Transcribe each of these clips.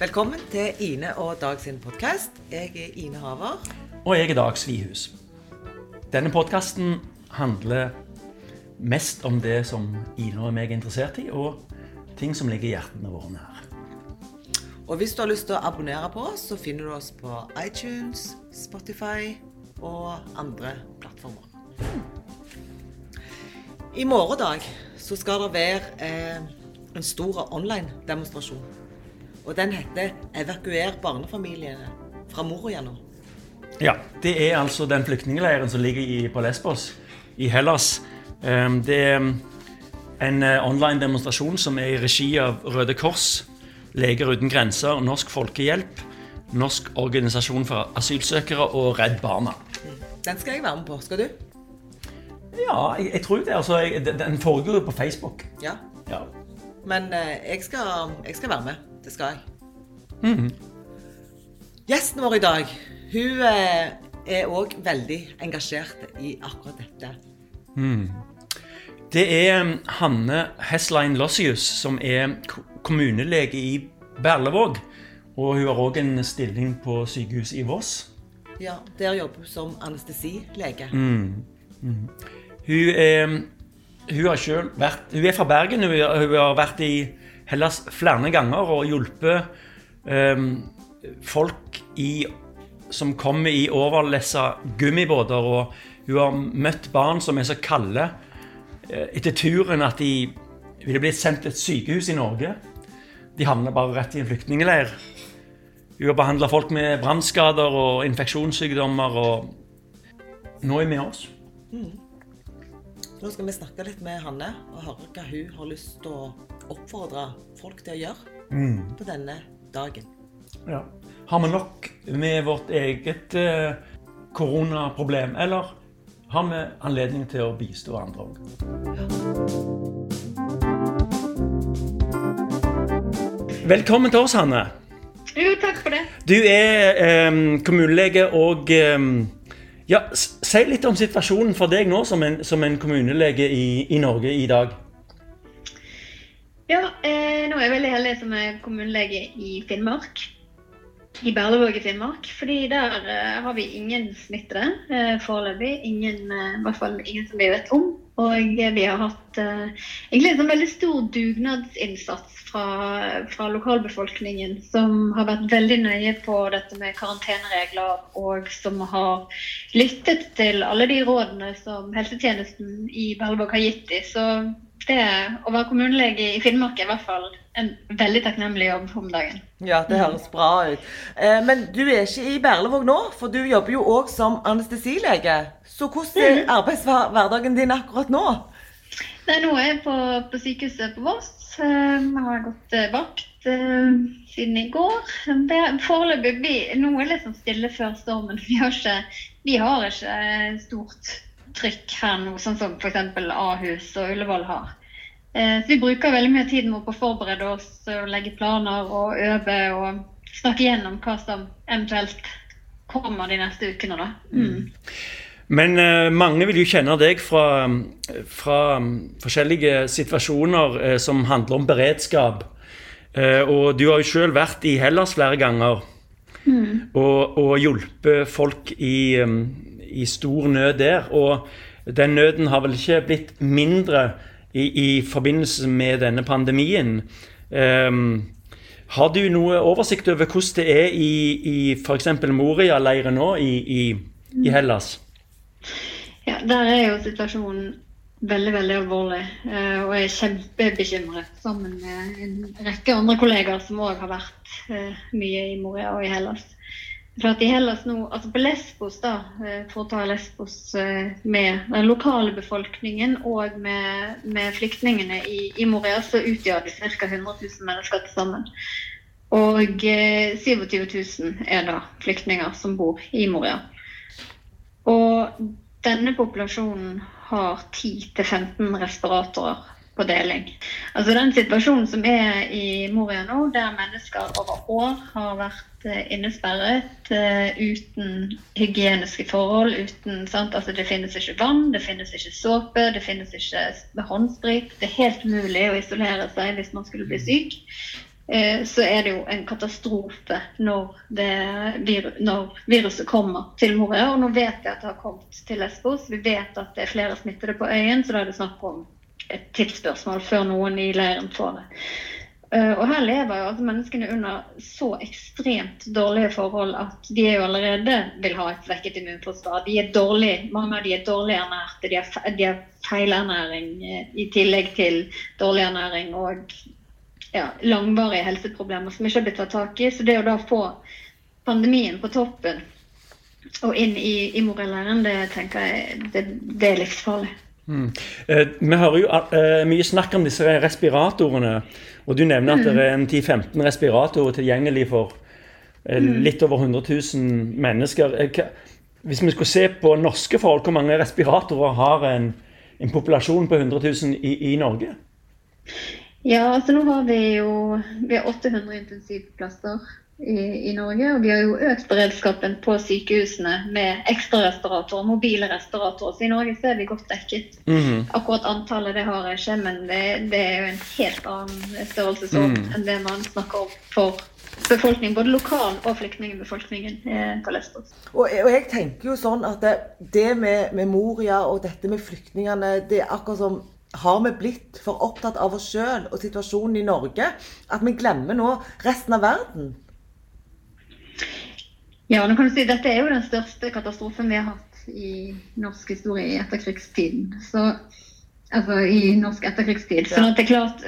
Velkommen til Ine og Dag sin podkast. Jeg er Ine Haver. Og jeg er Dag Svihus. Denne podkasten handler mest om det som Ine og meg er interessert i, og ting som ligger hjertene våre nær. Og hvis du har lyst til å abonnere på oss, så finner du oss på iTunes, Spotify og andre plattformer. I morgen dag så skal det være eh, en stor online-demonstrasjon. Og den heter 'Evakuer barnefamiliene fra Moria nå'. Ja, Det er altså den flyktningleiren som ligger i, på Lesbos i Hellas. Um, det er en uh, online demonstrasjon som er i regi av Røde Kors, Leger uten grenser, Norsk Folkehjelp, Norsk organisasjon for asylsøkere og Redd Barna. Den skal jeg være med på. Skal du? Ja, jeg, jeg tror det. Altså, jeg, den foregår jo på Facebook. Ja. Ja. Men eh, jeg, skal, jeg skal være med. Det skal jeg. Mhm. Gjesten vår i dag hun eh, er òg veldig engasjert i akkurat dette. Det er um, Hanne Heslein Lossius, som er kommunelege i Berlevåg. Og hun har òg en stilling på sykehuset i Voss. Ja, Der jobber hun som anestesilege. Hun er, hun har selv vært, hun er fra Bergen. Hun, hun har vært i Hellas flere ganger og hjulpet um, folk i, som kommer i overlessa gummibåter. Og hun har møtt barn som er så kalde eh, etter turen at de ville blitt sendt til et sykehus i Norge. De havna bare rett i en flyktningleir. Hun har behandla folk med brannskader og infeksjonssykdommer. og Nå er hun med oss. Nå skal vi snakke litt med Hanne og høre hva hun har lyst til å oppfordre folk til å gjøre på denne dagen. Ja. Har vi nok med vårt eget eh, koronaproblem, eller har vi anledning til å bistå andre òg? Velkommen til oss, Hanne. Jo, takk for det. Du er eh, kommunelege og eh, ja, Si litt om situasjonen for deg nå som en, som en kommunelege i, i Norge i dag. Ja, eh, nå er jeg veldig heldig som er kommunelege i Finnmark. I Berlevåg i Finnmark. Fordi der uh, har vi ingen smittede uh, foreløpig. Ingen, uh, I hvert fall ingen som vi vet om. Og eh, vi har hatt eh, egentlig en sånn veldig stor dugnadsinnsats fra, fra lokalbefolkningen, som har vært veldig nøye på dette med karanteneregler, og som har lyttet til alle de rådene som helsetjenesten i Berlevåg har gitt dem. Så det å være kommunelege i Finnmark er i hvert fall en veldig takknemlig jobb om dagen. Ja, det høres bra ut. Eh, men du er ikke i Berlevåg nå, for du jobber jo òg som anestesilege. Så hvordan er arbeidshverdagen din akkurat nå? Nei, nå er jeg på, på sykehuset på Voss. Eh, Jeg har gått eh, vakt siden i går. Det Foreløpig det litt sånn stille før stormen. Vi har ikke, vi har ikke stort trykk her nå, sånn som f.eks. Ahus og Ullevål har. Eh, Så vi bruker veldig mye tid på å forberede oss og legge planer og øve og snakke gjennom hva som eventuelt kommer de neste ukene. da. Mm. Men eh, mange vil jo kjenne deg fra, fra mm, forskjellige situasjoner eh, som handler om beredskap. Eh, og du har jo sjøl vært i Hellas flere ganger og, og hjulpet folk i, mm, i stor nød der. Og den nøden har vel ikke blitt mindre i, i forbindelse med denne pandemien. Um, har du noe oversikt over hvordan det er i, i f.eks. Moria-leiren nå i, i, i Hellas? Ja, Der er jo situasjonen veldig veldig alvorlig. eh, Og jeg er kjempebekymret sammen med en rekke andre kollegaer som òg har vært eh, mye i Moria og i Hellas. For at i Hellas nå, altså På Lesbos, da, eh, for å ta Lesbos eh, med den lokale befolkningen og med, med flyktningene i, i Moria, så utgjør de ca. 100 000 mennesker til sammen. Og eh, 27 000 er da flyktninger som bor i Moria. Og denne populasjonen har 10-15 respiratorer på deling. Altså Den situasjonen som er i Moria nå, der mennesker over år har vært innesperret eh, uten hygieniske forhold, uten sant? Altså Det finnes ikke vann, det finnes ikke såpe, det finnes ikke håndsprit. Det er helt mulig å isolere seg hvis man skulle bli syk. eh, så er det jo en katastrofe når, det, når viruset kommer til Moria. Og nå vet vi at det har kommet til Lesbos. Vi vet at det er flere smittede på øyen, så da er det snakk om et tidsspørsmål før noen i leiren får det. Uh, og her lever jo altså menneskene under så ekstremt dårlige forhold at de jo allerede vil ha et svekket immunforsvar. De er dårlig, mange av de er dårlig ernærte, de har, de har feilernæring uh, i tillegg til dårlig ernæring og ja, langvarige helseproblemer som ikke har blitt tatt tak i. Så det å da få pandemien på toppen og inn i, i morellæren, det tenker jeg det, det er livsfarlig. Mm. Eh, vi hører jo eh, mye snakk om disse respiratorene. Og du nevner at det er en 10-15 respiratorer tilgjengelig for eh, mm. litt over 100 000 mennesker. Hvis vi skulle se på norske forhold, hvor mange respiratorer har en, en populasjon på 100 000 i, i, Norge? Ja, altså nå har vi jo vi har 800 intensivplasser i, i, Norge. Og vi har jo økt beredskapen på sykehusene med ekstrarestauratorer, mobile restauratorer. Så i Norge så er vi godt dekket. Mm -hmm. Akkurat antallet det har jeg ikke, men det, det er jo en helt annen størrelsesorden mm. enn det man snakker om for befolkningen, både lokal- og flyktningbefolkningen eh, på Lesbos. Og, og, jeg tenker jo sånn at det, det med, med, Moria og dette med flyktningene, det er akkurat som har vi blitt for opptatt av oss sjøl og situasjonen i Norge at vi glemmer nå resten av verden? Ja, nå kan du si Dette er jo den største katastrofen vi har hatt i norsk historie i etterkrigstiden. Så, altså i norsk etterkrigstid. Så det er klart,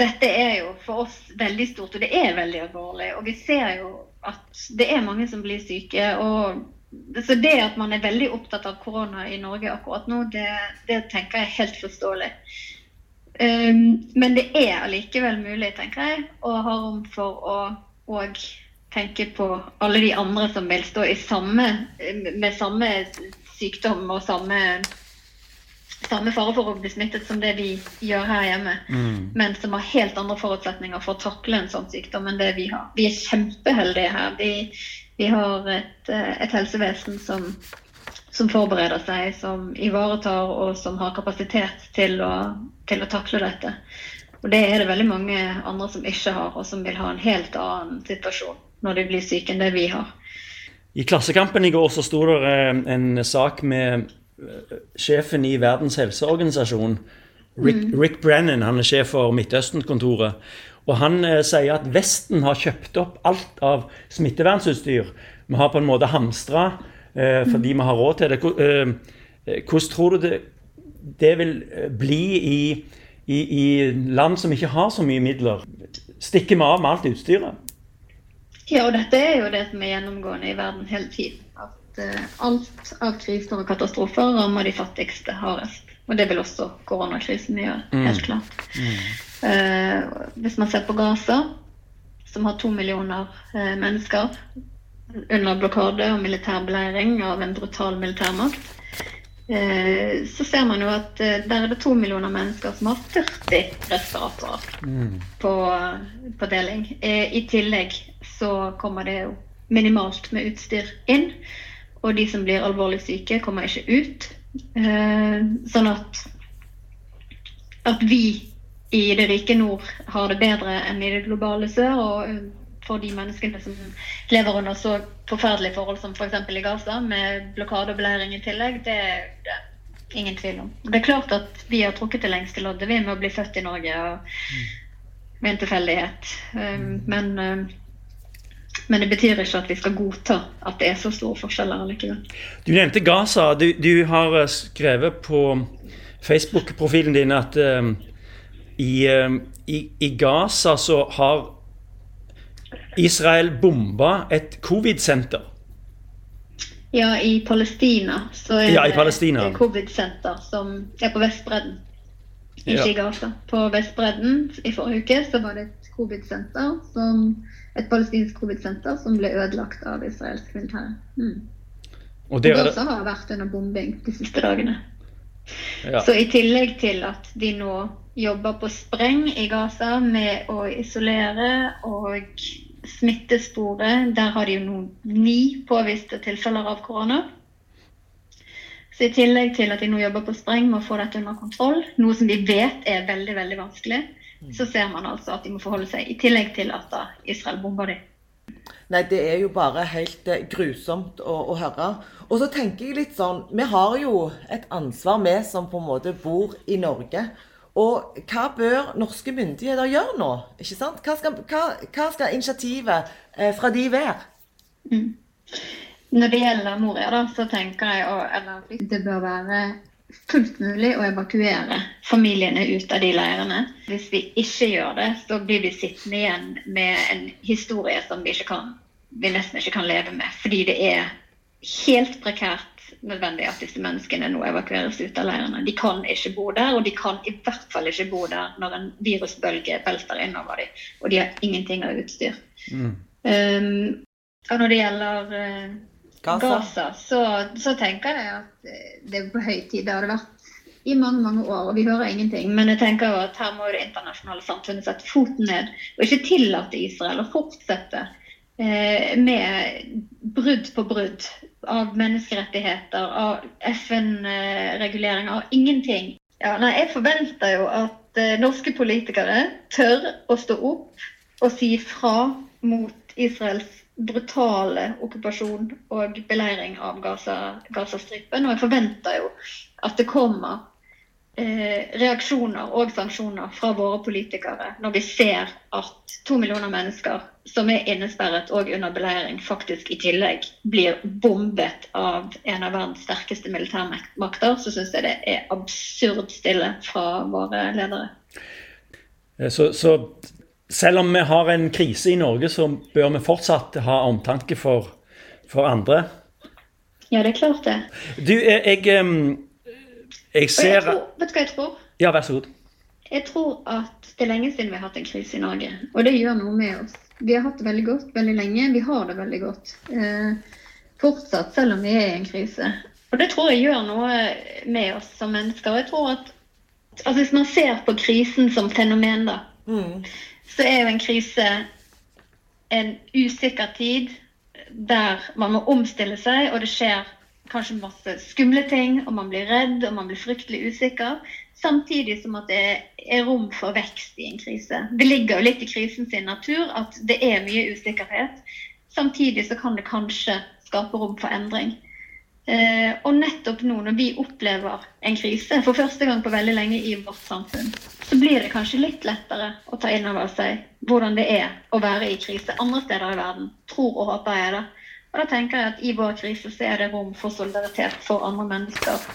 dette er jo for oss veldig stort, og det er veldig alvorlig. Og vi ser jo at det er mange som blir syke. og så det at man er veldig opptatt av korona i Norge akkurat nå, det, det tenker jeg er helt forståelig. Um, men det er allikevel mulig, tenker jeg, å ha rom for å og tenke på alle de andre som vil stå samme, med samme sykdom og samme, samme fare for å bli smittet som det vi gjør her hjemme, mm. men som har helt andre forutsetninger for å takle en sånn sykdom enn det vi har. Vi er kjempeheldige her. Vi, vi har et, et helsevesen som, som, forbereder seg, som ivaretar og som har kapasitet til å, til å takle dette. Og Det er det veldig mange andre som ikke har, og som vil ha en helt annen situasjon når de blir syke enn det vi har. I Klassekampen i går så sto det eh, en sak med eh, sjefen i Verdens helseorganisasjon, Rick, mm. Rick Brennan. Han er sjef for Midtøsten-kontoret. Og han eh, sier at Vesten har kjøpt opp alt av smittevernsutstyr. Vi har på en måte hamstra eh, fordi mm. vi har råd til det. Hvordan tror du det, det vil bli i, i, i, land som ikke har så mye midler? Stikker vi av med alt utstyret? Ja, og dette er jo det som er gjennomgående i verden hele tiden. At uh, alt av kriser og katastrofer rammer de fattigste hardest. Og det vil også koronakrisen gjøre, mm. helt klart. Mm. Uh, hvis man ser på Gaza, som har to millioner uh, mennesker under blokade og militær beleiring av en brutal militærmakt, Eh, så ser man jo at eh, der er det to millioner mennesker som har 40 respiratorer mm. på, på, deling. Eh, I tillegg så kommer det jo minimalt med utstyr inn. Og de som blir alvorlig syke, kommer ikke ut. Sånn at, at vi i det rike nord har det bedre enn i det globale sør. og for de menneskene som lever under så forferdelige forhold som f.eks. For i Gaza, med blokade og belæring i tillegg, det er det ingen tvil om. Det er klart at vi har trukket det lengste loddet, vi, med å bli født i Norge og med en tilfeldighet. Um, men, men det betyr ikke at vi skal godta at det er så store forskjeller allikevel. Du nevnte Gaza. Du, du har eh, skrevet på Facebook-profilen din at uh, i, uh, i, i Gaza så har Israel bomba et covid-senter. Ja, i Palestina så er ja, det et covid-senter som er på Vestbredden. Ikke ja. i Gaza. På Vestbredden i forrige uke så var det et covid-senter et palestinsk covid-senter som ble ødelagt av israelsk militære. Mm. Og, og også har vært under bombing de siste dagene. Ja. Så i tillegg til at de nå jobber på spreng i Gaza med å isolere og smittesporet. Der har de jo nå ni påviste tilfeller av korona. Så I tillegg til at de nå jobber på spreng med å få dette under kontroll, noe som vi vet er veldig veldig vanskelig, så ser man altså at de må forholde seg, i tillegg til at da Israel bomber dem. Nei, det er jo bare helt eh, grusomt å, å, høre. Og så tenker jeg litt sånn Vi har jo et ansvar, vi som på en måte bor i Norge. Og hva bør norske myndigheter gjøre nå? Ikke sant? Hva skal, hva, hva skal initiativet eh, fra de være? Mm. Når det gjelder Moria, da, så tenker jeg at det bør være fullt mulig å evakuere familiene ut av de leirene. Hvis vi ikke gjør det, så blir vi sittende igjen med en historie som vi, kan, vi nesten ikke kan leve med. Fordi det er helt prekært nødvendig at disse menneskene nå evakueres ut av leirene. De kan ikke bo der, og de kan i hvert fall ikke bo der når en virusbølge velter innover dem. Og de har ingenting av utstyr. Mm. Um, og når det gjelder uh, Gaza, Gaza så, så, tenker jeg at eh, det er på høy tid. Det har det vært i mange mange år, og vi hører ingenting. Men jeg tenker jo at her må det internasjonale samfunnet sette foten ned og ikke tillate Israel å fortsette eh, med brudd på brudd av menneskerettigheter, av FN-reguleringer, av ingenting. Ja, nei, jeg forventer jo at eh, norske politikere tør å stå opp og si fra mot Israels brutale okkupasjon og beleiring av Gazastripen. Og jeg forventer jo at det kommer eh, reaksjoner og sanksjoner fra våre politikere når vi ser at to millioner mennesker som er innesperret og under beleiring, faktisk i tillegg blir bombet av en av verdens sterkeste militærmakter, så syns jeg det er absurd stille fra våre ledere. Eh, så, så selv om vi har en krise i Norge, så bør vi fortsatt ha omtanke for, for andre. Ja, det er klart det. Du, jeg, jeg, jeg ser jeg tror, Vet du hva jeg tror? Ja, vær så god. Jeg tror at det er lenge siden vi har hatt en krise i Norge. Og det gjør noe med oss. Vi har hatt det veldig godt veldig lenge. Vi har det veldig godt eh, fortsatt, selv om vi er i en krise. Og det tror jeg gjør noe med oss som mennesker. Og jeg tror at altså Hvis man ser på krisen som fenomen, da, mm så er jo en krise en usikker tid der man må omstille seg, og det skjer kanskje masse skumle ting, og man blir redd og man blir fryktelig usikker. Samtidig som at det er rom for vekst i en krise. Det ligger jo litt i krisen sin natur at det er mye usikkerhet. Samtidig så kan det kanskje skape rom for endring. Eh, og nettopp nå når vi opplever en krise for første gang på veldig lenge i vårt samfunn, så blir det kanskje litt lettere å ta inn over seg hvordan det er å være i krise andre steder i verden. Tror og håper jeg det. Og da tenker jeg at i vår krise så er det rom for solidaritet for andre mennesker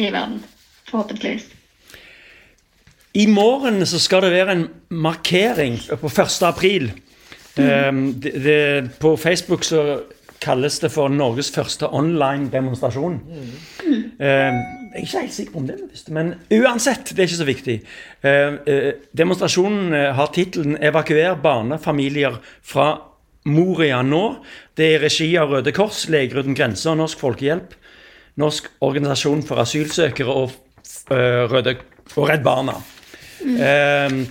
i verden. Forhåpentligvis. I morgen så skal det være en markering på 1. april. Mm. Eh, det, det, på Facebook så kalles det for Norges første online demonstrasjon. Mm. Eh, jeg er ikke helt sikker på om det visste, men uansett, det er ikke så viktig. Eh, uh, demonstrasjonen har tittelen 'Evakuer barnefamilier fra Moria nå'. Det er i regi av Røde Kors, Leger uten grenser, Norsk Folkehjelp, Norsk organisasjon for asylsøkere og, Røde, og Redd Barna. Mm.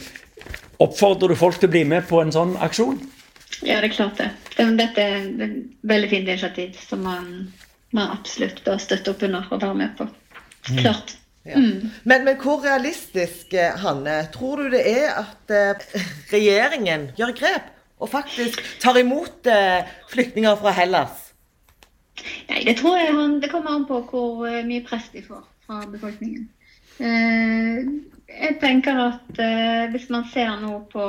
oppfordrer du folk til å bli med på en sånn aksjon? Ja, det er klart det. Dette er et veldig fint initiativ som man, man absolutt bør støtte opp under og være med på. Mm. Ja. Mm. Men, men, hvor realistisk, eh, Hanne, tror du det er at eh, regjeringen gjør grep og faktisk tar imot eh, flyktninger fra Hellas? Nei, Det tror jeg han, det kommer an på hvor eh, mye press de får fra befolkningen. Eh, jeg tenker at eh, hvis man ser nå på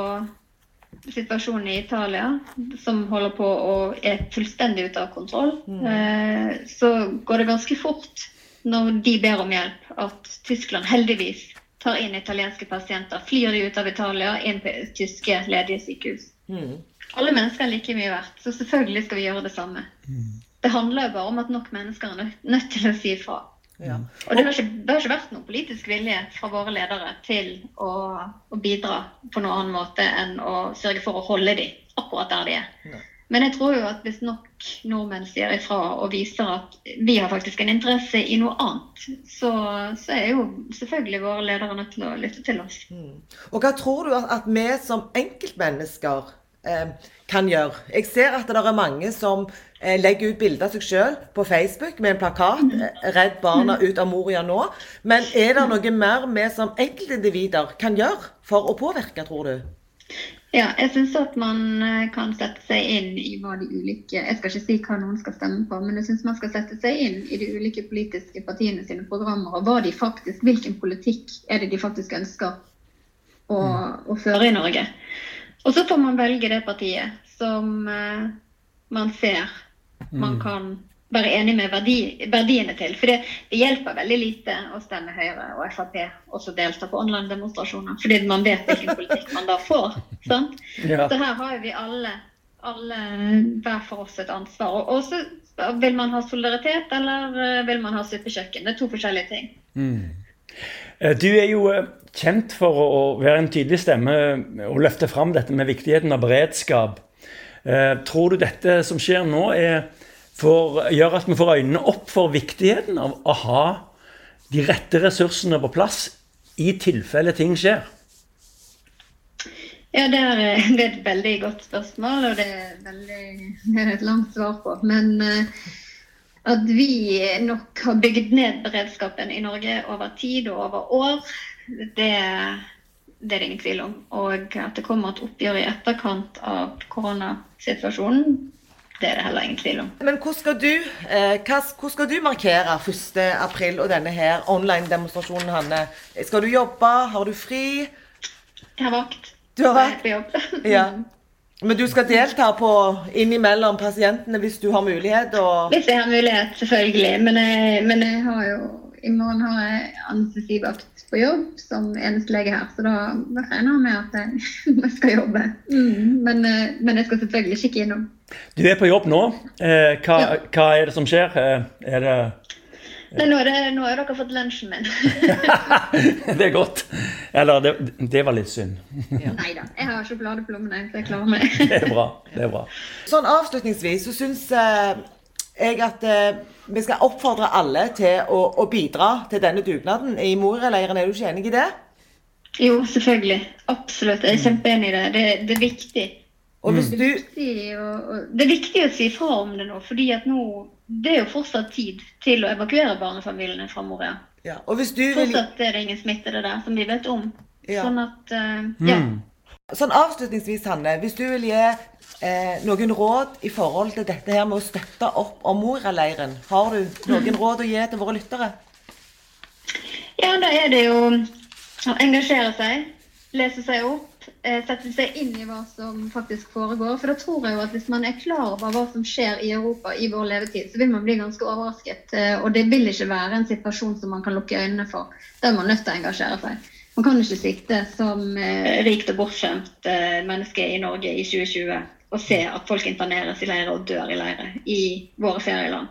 situasjonen i Italia, som holder på å er fullstendig ute av kontroll, mm. eh, så går det ganske fort når de ber om hjelp, at Tyskland heldigvis tar inn italienske pasienter. Flyr de ut av Italia, inn på tyske ledige sykehus. Mm. Alle mennesker er like mye verdt, så selvfølgelig skal vi gjøre det samme. Mm. Det handler jo bare om at nok mennesker er nødt, nødt til å si ifra. Ja. Og det har, ikke, det har, ikke, vært noen politisk vilje fra våre ledere til å, å, bidra på noen annen måte enn å sørge for å holde dem akkurat der de er. Ja. Men jeg tror jo at hvis nok nordmenn sier ifra og viser at vi har faktisk en interesse i noe annet, så, så er jo selvfølgelig våre ledere nødt til å lytte til oss. Mm. Og hva tror du at, at vi som enkeltmennesker eh, kan gjøre. Jeg ser at det er mange som eh, legger ut bilder av seg sjøl på Facebook med en plakat eh, 'Redd barna ut av Moria nå'. Men er det noe mer vi som enkeltindivider kan gjøre for å påvirke, tror du? Ja, jeg syns at man eh, kan sette seg inn i hva de ulike Jeg skal ikke si hva noen skal stemme på, men jeg syns man skal sette seg inn i de ulike politiske partiene sine programmer, og hva de faktisk, hvilken politikk er det de faktisk ønsker å, å føre i Norge. Og så får man velge det partiet som uh, man ser man kan være enig med verdi, verdiene til. For det, det, hjelper veldig lite å stemme Høyre og Frp og så delta på online-demonstrasjoner, fordi man vet hvilken politikk man da får. Sant? Ja. Så her har vi alle, alle hver for oss et ansvar. Og så vil man ha solidaritet, eller eh, vil man ha suppekjøkken? Det er to forskjellige ting. Mm. Eh, du er jo eh, kjent for å være en tydelig stemme og løfte fram dette med viktigheten av beredskap. Tror du dette som skjer nå, for, gjør at vi får øynene opp for viktigheten av å ha de rette ressursene på plass i tilfelle ting skjer? Ja, det er, et veldig godt spørsmål, og det er, veldig, det er et langt svar på. Men at vi nok har bygd ned beredskapen i Norge over tid og over år, det, det er det ingen tvil om. Og at det kommer et oppgjør i etterkant av koronasituasjonen, det er det heller ingen tvil om. Men hvor skal du, eh, hvor skal du markere 1.4 og denne her online-demonstrasjonen, Hanne? Skal du jobbe? Har du fri? Jeg har vakt. Du har vakt? på jobb. ja. Men du skal delta på innimellom pasientene hvis du har mulighet? Og... Hvis jeg har mulighet, selvfølgelig. Men jeg, men jeg har jo i morgen har jeg anestesivakt på jobb som eneste lege her, så da regner jeg med at jeg skal jobbe. Mm, men, eh, men, jeg skal selvfølgelig kikke innom. Du er på jobb nå. Eh, hva, ja. hva, er det som skjer? Eh, er det Nei, nå, er det, nå har dere fått lunsjen min. det er godt. Eller det, det var litt synd. ja. Nei da, jeg har sjokoladeplommene, så jeg klarer meg. det er bra. det er bra. Sånn avslutningsvis så syns eh, jeg at eh, vi skal oppfordre alle til å, å bidra til denne dugnaden i Moria-leiren. Er du ikke enig i det? Jo, selvfølgelig. Absolutt. Jeg er kjempeenig i det. det. Det er viktig. Og hvis du... det, er viktig å, det er viktig å si fra om det nå, fordi at nå det er jo fortsatt tid til å evakuere barnefamiliene fra Moria. Ja, og hvis du vil... Fortsatt er det ingen smittede der, som vi vet om. Ja. Sånn at, uh, ja. Mm. Sånn avslutningsvis, Hanne. Hvis du vil gi eh, noen råd i forhold til dette her med å støtte opp om Moria-leiren, har du noen mm. råd å gi til våre lyttere? Ja, da er det jo å engasjere seg, lese seg opp, sette seg inn i hva som faktisk foregår. For da tror jeg jo at hvis man er klar over hva som skjer i Europa i vår levetid, så vil man bli ganske overrasket. Eh, og det vil ikke være en situasjon som man kan lukke øynene for. Da er man nødt til å engasjere seg. Man kan ikke sitte som eh, rikt og bortskjemt eh, menneske i Norge i 2020 og se at folk interneres i leire og dør i leire i våre ferieland.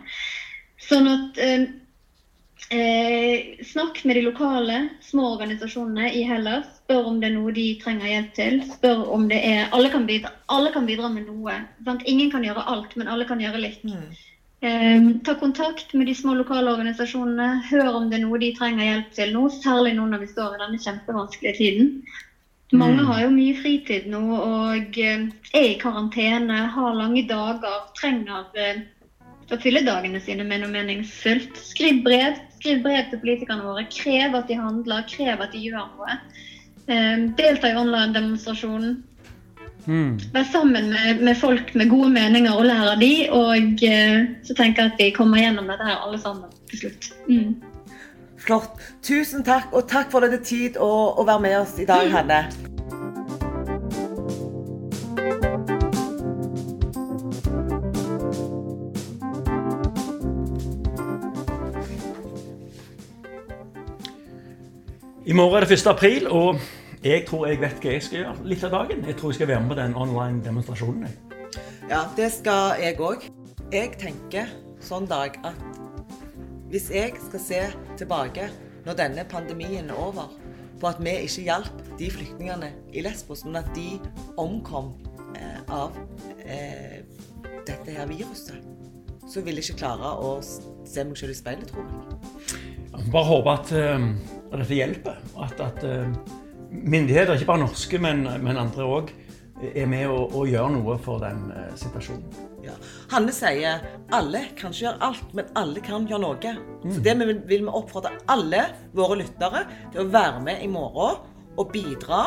Sånn at eh, Snakk med de lokale, små organisasjonene i Hellas. Spør om det er noe de trenger hjelp til. Spør om det er Alle kan bidra, alle kan bidra med noe. Sant? Ingen kan gjøre alt, men alle kan gjøre litt. Mm. Eh, ta kontakt med de små lokale organisasjonene. Hør om det er noe de trenger hjelp til nå, særlig nå når vi står i denne kjempevanskelige tiden. Mange mm. har jo mye fritid nå og eh, er i karantene, har lange dager, trenger eh, å fylle dagene sine med noe meningsfullt. Skriv brev. Skriv brev til politikerne våre. Krev at de handler, krev at de gjør noe. Eh, delta i online-demonstrasjonen. Mm. Vær sammen med, med, folk med gode meninger og lær av de, og uh, så tenker jeg at vi kommer gjennom dette her alle sammen til slutt. Mm. Flott. Tusen takk, og takk for er tid å, å være med oss i dag, mm. Hanne. I morgen er det 1. april, og jeg tror jeg vet hva jeg skal gjøre litt av dagen. Jeg tror jeg skal være med på den online demonstrasjonen. Ja, det skal jeg òg. Jeg tenker sånn dag at hvis jeg skal se tilbake når denne pandemien er over, på at vi ikke hjalp de flyktningene i Lesbos, men at de omkom eh, av eh, dette her viruset, så vil jeg ikke klare å se meg selv i speilet, tror jeg. Bare håpe at, uh, at dette hjelper. At, at uh myndigheter, ikke bare norske, men, men andre òg, er med å, å gjøre noe for den eh, situasjonen. Ja. Hanne sier alle kan ikke gjøre alt, men alle kan gjøre noe. Så det vil, vil vi oppfordre alle våre lyttere til å være med i morgen og bidra.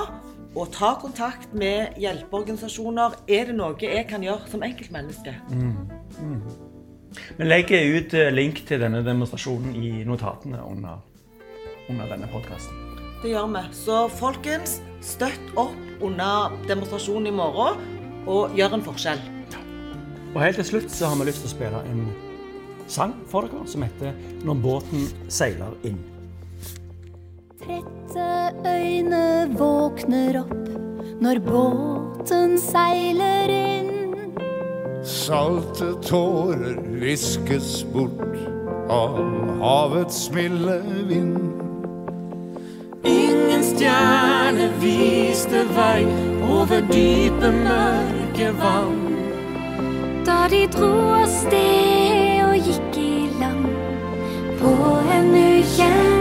Og ta kontakt med hjelpeorganisasjoner. Er det noe jeg kan gjøre som enkeltmenneske? Vi legger ut eh, link til denne demonstrasjonen i notatene under, under denne podkasten. Det gjør vi. Så folkens, støtt opp under demonstrasjonen i morgen, og gjør en forskjell. Og helt til slutt så har vi lyst til å spille en sang for dere som heter 'Når båten seiler inn'. Trette øyne våkner opp når båten seiler inn. Salte tårer viskes bort av havets milde vind. Stjerne viste vei over dype, mørke vann. Da de dro av sted og gikk i land på en ukjent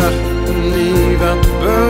havets brus. Kan